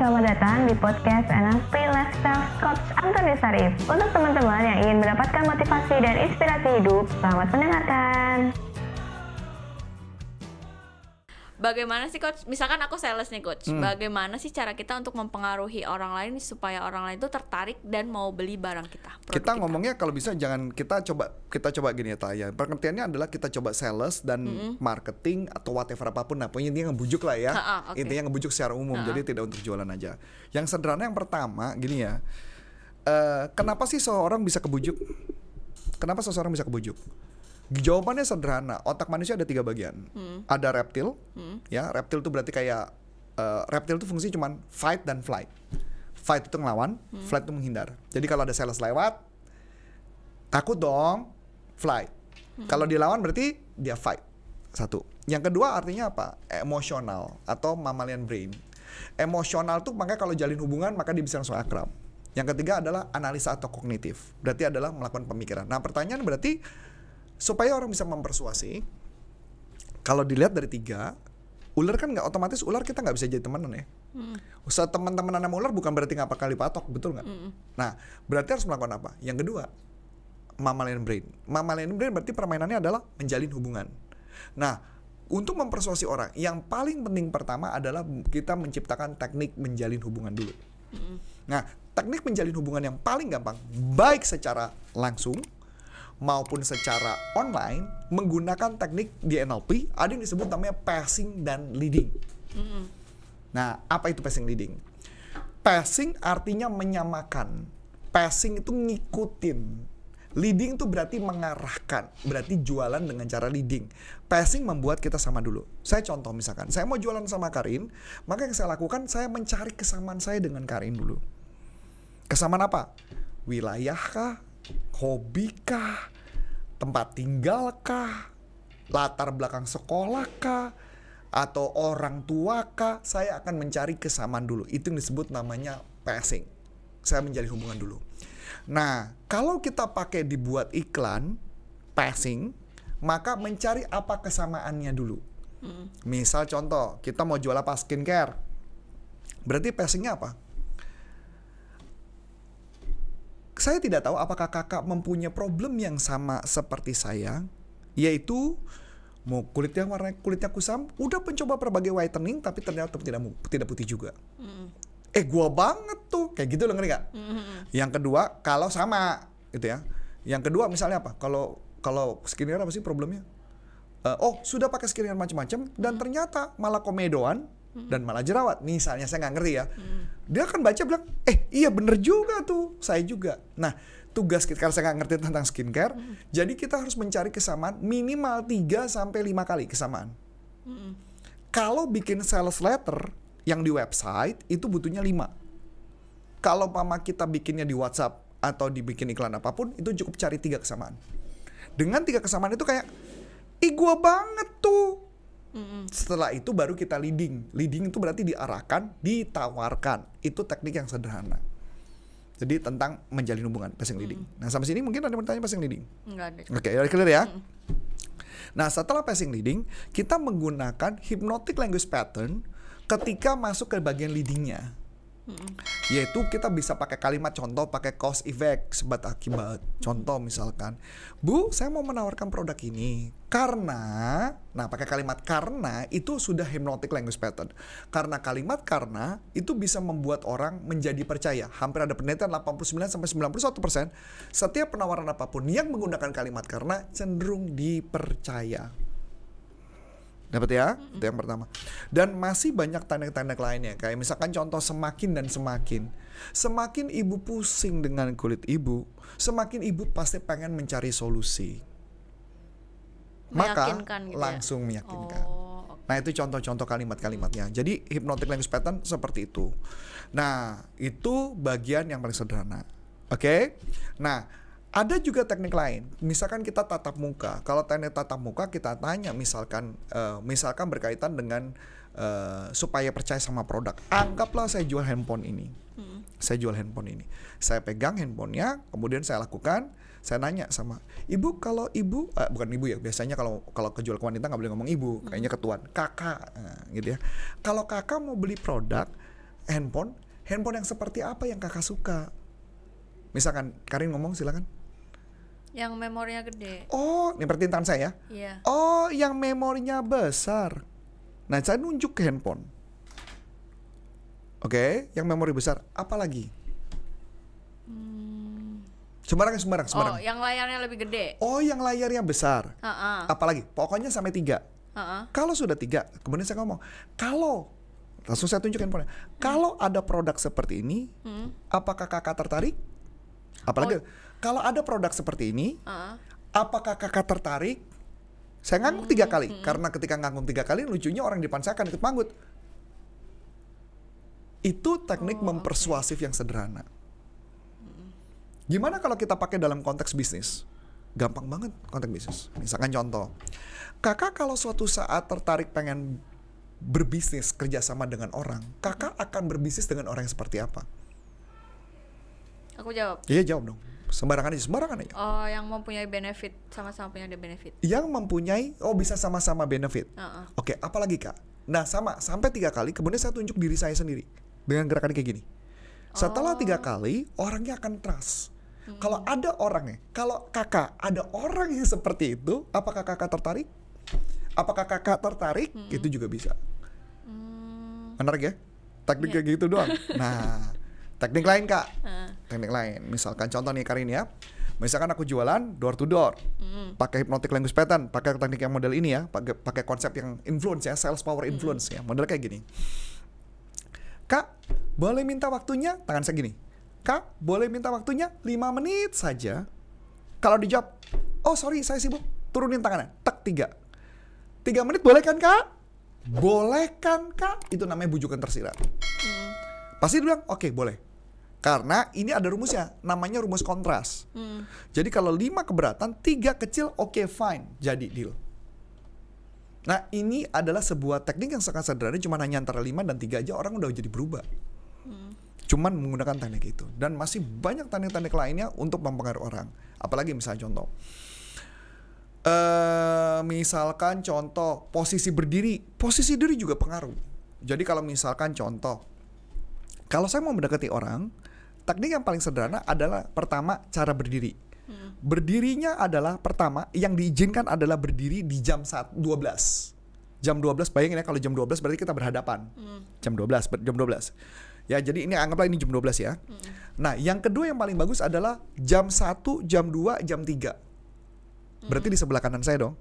selamat datang di podcast NLP Lifestyle Coach Antoni Sarif. Untuk teman-teman yang ingin mendapatkan motivasi dan inspirasi hidup, selamat mendengarkan. Bagaimana sih coach? Misalkan aku sales nih coach. Hmm. Bagaimana sih cara kita untuk mempengaruhi orang lain supaya orang lain itu tertarik dan mau beli barang kita? produk kita ngomongnya kalau bisa jangan kita coba kita coba gini ya Taya. Pengertiannya adalah kita coba sales dan marketing atau whatever apa pun. Nah, pokoknya intinya ngebujuk lah ya. Ha-ha, oke. Intinya ngebujuk secara umum. Jadi tidak untuk jualan aja. Yang sederhana yang pertama gini ya. Eh, kenapa sih seseorang bisa kebujuk? Kenapa seseorang bisa kebujuk? Jawabannya sederhana. Otak manusia ada tiga bagian. Hmm. Ada reptil, ya reptil itu berarti kayak eh, reptil itu fungsi cuman fight dan flight. Fight itu ngelawan, Hmm. flight itu menghindar. Jadi kalau ada sales lewat, takut dong, flight. Hmm. Kalau dilawan berarti dia fight. Satu. Yang kedua artinya apa? Emosional atau mammalian brain. Emosional tuh makanya kalau jalin hubungan maka dia bisa langsung akrab. Yang ketiga adalah analisa atau kognitif. Berarti adalah melakukan pemikiran. Nah pertanyaan berarti supaya orang bisa mempersuasi, kalau dilihat dari tiga, ular kan nggak otomatis ular kita nggak bisa jadi temenan ya. Usah teman-temanan sama ular bukan berarti nggak kali patok, betul nggak? Nah, berarti harus melakukan apa? Yang kedua, mammalian brain. Mammalian brain berarti permainannya adalah menjalin hubungan. Nah, untuk mempersuasi orang, yang paling penting pertama adalah kita menciptakan teknik menjalin hubungan dulu. Nah, teknik menjalin hubungan yang paling gampang, baik secara langsung maupun secara online, menggunakan teknik di NLP, ada yang disebut namanya passing dan leading. Nah, apa itu passing leading? Passing artinya menyamakan. Passing itu ngikutin. Leading itu berarti mengarahkan, berarti jualan dengan cara leading. Passing membuat kita sama dulu. Saya contoh misalkan, saya mau jualan sama Karin, maka yang saya lakukan saya mencari kesamaan saya dengan Karin dulu. Kesamaan apa? Wilayah kah? Hobi kah? Tempat tinggal kah? Latar belakang sekolah kah? Atau orang tua kah? Saya akan mencari kesamaan dulu. Itu yang disebut namanya passing. Saya menjadi hubungan dulu. Nah, kalau kita pakai dibuat iklan passing, maka mencari apa kesamaannya dulu. Misal contoh, kita mau jual apa skincare. Berarti passingnya apa? Saya tidak tahu apakah kakak mempunyai problem yang sama seperti saya, yaitu mau kulit yang warna kulitnya kusam, udah mencoba berbagai whitening tapi ternyata tidak tidak putih juga. Eh gua banget tuh, kayak gitu loh ngerti gak? Yang kedua kalau sama gitu ya. Yang kedua misalnya apa? Kalau kalau skincare apa sih problemnya? Eh, oh sudah pakai skincare macam-macam dan ternyata malah komedoan dan malah jerawat. Misalnya saya nggak ngerti ya. Dia akan baca bilang, eh iya bener juga tuh, saya juga. Nah tugas kita karena saya nggak ngerti tentang skincare, jadi kita harus mencari kesamaan minimal 3 sampai lima kali kesamaan. Kalau bikin sales letter yang di website itu butuhnya 5. Kalau mama kita bikinnya di WhatsApp atau dibikin iklan apa pun itu cukup cari tiga kesamaan. Dengan tiga kesamaan itu kayak, ih gua banget tuh. Setelah itu baru kita leading. Leading itu berarti diarahkan, ditawarkan. Itu teknik yang sederhana. Jadi tentang menjalin hubungan, passing leading. Nah sampai sini mungkin ada yang bertanya passing leading. Enggak ada. Oke, udah clear ya. Nah, setelah passing leading, kita menggunakan hypnotic language pattern ketika masuk ke bagian leadingnya. Yaitu kita bisa pakai kalimat contoh, pakai cause effect, sebab akibat. Contoh misalkan, Bu, saya mau menawarkan produk ini karena, nah pakai kalimat karena itu sudah hypnotic language pattern. Karena kalimat karena itu bisa membuat orang menjadi percaya. Hampir ada penelitian 89 sampai 91 persen setiap penawaran apa pun yang menggunakan kalimat karena cenderung dipercaya. Dapat ya? Itu yang pertama. Dan masih banyak tanda-tanda lainnya. Kayak misalkan contoh semakin dan semakin. Semakin ibu pusing dengan kulit ibu, semakin ibu pasti pengen mencari solusi. Maka Meyakinkan gitu ya? langsung meyakinkan. Oh. Nah itu contoh-contoh kalimat-kalimatnya. Jadi hypnotic language pattern seperti itu. Nah itu bagian yang paling sederhana. Oke. Nah ada juga teknik lain. Misalkan kita tatap muka. Kalau teknik tatap muka kita tanya misalkan, eh, misalkan berkaitan dengan eh, supaya percaya sama produk. Anggaplah saya jual handphone ini. Saya jual handphone ini. Saya pegang handphonenya, kemudian saya lakukan. Saya nanya sama ibu kalau ibu eh, bukan ibu ya biasanya kalau kalau kejual ke wanita nggak boleh ngomong ibu kayaknya ketuan kakak eh, gitu ya kalau kakak mau beli produk handphone, handphone yang seperti apa yang kakak suka? Misalkan Karin ngomong silakan. Yang memorinya gede. Oh, ini perhatiin tangan saya ya. Iya. Oh, yang memorinya besar. Nah, saya nunjuk ke handphone. Oke, yang memori besar. Apa lagi? Sembarang, sembarang, sembarang. Oh, yang layarnya lebih gede. Oh, yang layarnya besar. Heeh. Apalagi? Pokoknya sampai tiga. Heeh. Kalau sudah tiga, kemudian saya ngomong, kalau langsung saya tunjukin handphone. Kalau ada produk seperti ini, Hmm. apakah kakak tertarik? Apalagi kalau ada produk seperti ini, Heeh. apakah kakak tertarik? Saya ngangkung tiga kali, karena ketika ngangkung tiga kali, lucunya orang di depan saya akan ikut manggut. Itu teknik mempersuasif yang sederhana. Gimana kalau kita pakai dalam konteks bisnis? Gampang banget konteks bisnis. Misalkan contoh, kakak kalau suatu saat tertarik pengen berbisnis kerjasama dengan orang, kakak akan berbisnis dengan orang yang seperti apa? Aku jawab. Iya jawab dong. Sembarangan aja, sembarangan aja. Oh, yang mempunyai benefit sama-sama punya benefit. Yang mempunyai, oh bisa sama-sama benefit. Heeh. Oke, apalagi kak? Nah sama, sampai tiga kali, kemudian saya tunjuk diri saya sendiri dengan gerakan kayak gini. Setelah tiga kali, orangnya akan trust. Kalau ada orangnya, kalau kakak ada orang yang seperti itu, apakah kakak tertarik? Apakah kakak tertarik? Itu juga bisa. Menarik ya? Teknik kayak gitu doang. Nah, teknik lain kak. Teknik lain. Misalkan contoh nih Karin ya. Misalkan aku jualan door to door, pakai hypnotic language pattern, pakai teknik yang model ini ya, pakai pakai konsep yang influence ya, sales power influence ya, model kayak gini. Kak, boleh minta waktunya? Tangan saya gini. Kak, boleh minta waktunya 5 menit saja. Kalau dijawab, oh sorry saya sibuk, turunin tangannya, tek tiga. Tiga menit boleh kan kak? Boleh kan kak? Itu namanya bujukan tersirat. Pasti dia bilang, oke boleh. Karena ini ada rumusnya, namanya rumus kontras. Jadi kalau lima keberatan, tiga kecil, oke fine, jadi deal. Nah ini adalah sebuah teknik yang sangat sederhana, cuma hanya antara lima dan tiga aja orang udah jadi berubah. Cuman menggunakan teknik itu. Dan masih banyak teknik-teknik lainnya untuk mempengaruhi orang. Apalagi misalnya contoh. eh misalkan contoh posisi berdiri, posisi diri juga pengaruh. Jadi kalau misalkan contoh, kalau saya mau mendekati orang, teknik yang paling sederhana adalah pertama cara berdiri. Berdirinya adalah pertama yang diizinkan adalah berdiri di jam saat 12. Jam 12 bayangin ya kalau jam 12 berarti kita berhadapan. Jam 12, ber- jam 12. Ya, jadi ini anggaplah ini jam 12 ya. Nah, yang kedua yang paling bagus adalah jam 1, jam 2, jam 3. Berarti di sebelah kanan saya dong.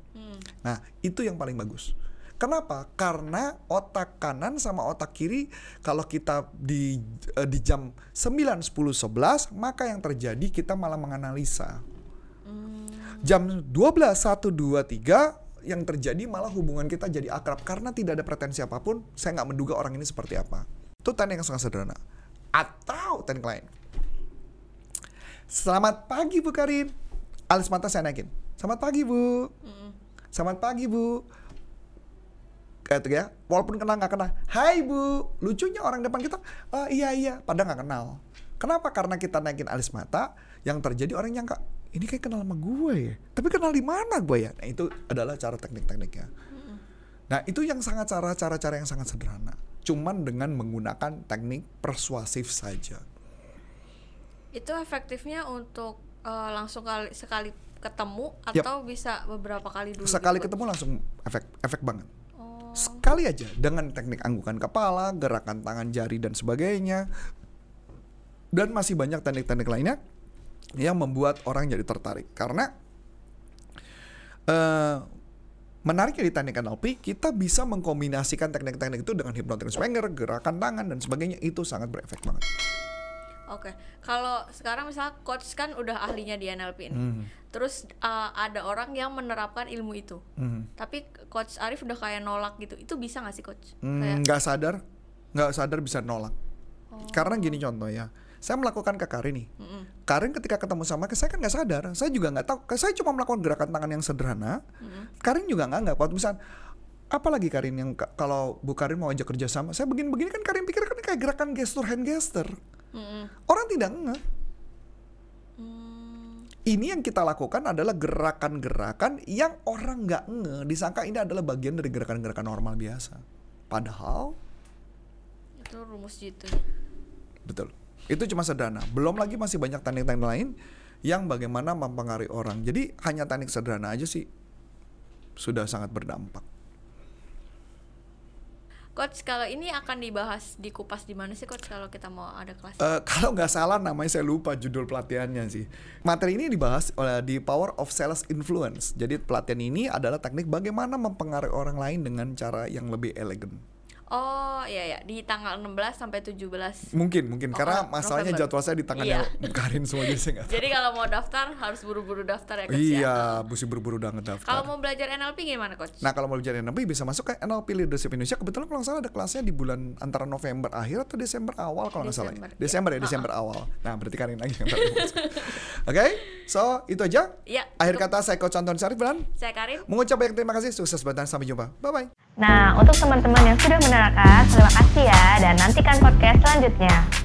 Nah, itu yang paling bagus. Kenapa? Karena otak kanan sama otak kiri kalau kita di eh, di jam 9, 10, 11 maka yang terjadi kita malah menganalisa. Jam 12, 1, 2, 3 yang terjadi malah hubungan kita jadi akrab karena tidak ada pretensi apa pun. Saya nggak menduga orang ini seperti apa. Itu teknik yang sangat sederhana. Atau teknik lain. Selamat pagi Bu Karin. Alis mata saya naikin. Selamat pagi Bu. Selamat pagi Bu. Kayak gitu ya. Walaupun kenal nggak kenal. Hai Bu. Lucunya orang depan kita. "Ah, iya iya. Padahal nggak kenal. Kenapa? Karena kita naikin alis mata. Yang terjadi orang nyangka ini kayak kenal sama gue ya. Tapi kenal di mana gue ya? Nah itu adalah cara teknik-tekniknya. Nah itu yang sangat cara-cara yang sangat sederhana. Cuman dengan menggunakan teknik persuasif saja. Itu efektifnya untuk eh, langsung kali sekali ketemu atau bisa beberapa kali dulu? Sekali gitu? ketemu langsung efek efek banget. Sekali aja dengan teknik anggukan kepala, gerakan tangan jari dan sebagainya. Dan masih banyak teknik-teknik lainnya yang membuat orang jadi tertarik karena eh menariknya di teknik NLP kita bisa mengkombinasikan teknik-teknik itu dengan hypnotic swanger, gerakan tangan dan sebagainya itu sangat berefek banget. Oke, kalau sekarang misalnya coach kan udah ahlinya di NLP ini, Hmm. terus uh, ada orang yang menerapkan ilmu itu, Hmm. tapi coach Arif udah kayak nolak gitu, itu bisa nggak sih coach? Kayak, nggak sadar, nggak sadar bisa nolak. Karena gini contoh ya, saya melakukan ke Karin nih. Mm-mm. Karin ketika ketemu sama saya kan nggak sadar, saya juga nggak tahu. Saya cuma melakukan gerakan tangan yang sederhana. Karin juga nggak nggak. Waktu misal, apalagi Karin yang ka- kalau Bu Karin mau ajak kerja sama, saya begini-begini kan Karin pikir kan kayak gerakan gestur hand gesture. Mm-mm. Orang tidak nggak. Hmm, Ini yang kita lakukan adalah gerakan-gerakan yang orang nggak nge, disangka ini adalah bagian dari gerakan-gerakan normal biasa. Padahal itu rumus gitu Betul. Itu cuma sederhana. Belum lagi masih banyak teknik-teknik lain yang bagaimana mempengaruhi orang. Jadi hanya teknik sederhana aja sih sudah sangat berdampak. Coach kalau ini akan dibahas di kupas di mana sih coach kalau kita mau ada kelas Eh, kalau nggak salah namanya saya lupa judul pelatihannya sih. Materi ini dibahas oleh di Power of Sales Influence. Jadi pelatihan ini adalah teknik bagaimana mempengaruhi orang lain dengan cara yang lebih elegan. oh iya ya di tanggal 16 sampai 17 Mungkin, mungkin Oh, karena oh, masalahnya November. jadwal saya di tangannya Iya. Karin semua jadi saya jadi kalau mau daftar harus buru-buru daftar ya coach ya Iya, mesti buru-buru banget daftar. kalau mau belajar NLP gimana coach Nah kalau mau belajar NLP bisa masuk ke NLP Leadership Indonesia. Kebetulan kalau nggak salah ada kelasnya di bulan antara November akhir atau Desember awal kalau nggak salah. ya. Desember, iya. Desember ya, Desember awal. Nah berarti Karin lagi yang Oke, so itu aja. Iya, Akhir cukup. kata saya Coach Anton Sarif dan saya Karin mengucap banyak terima kasih. Sukses buat sampai jumpa. Bye bye. Nah, untuk teman-teman yang sudah menerangkan, terima kasih ya dan nantikan podcast selanjutnya.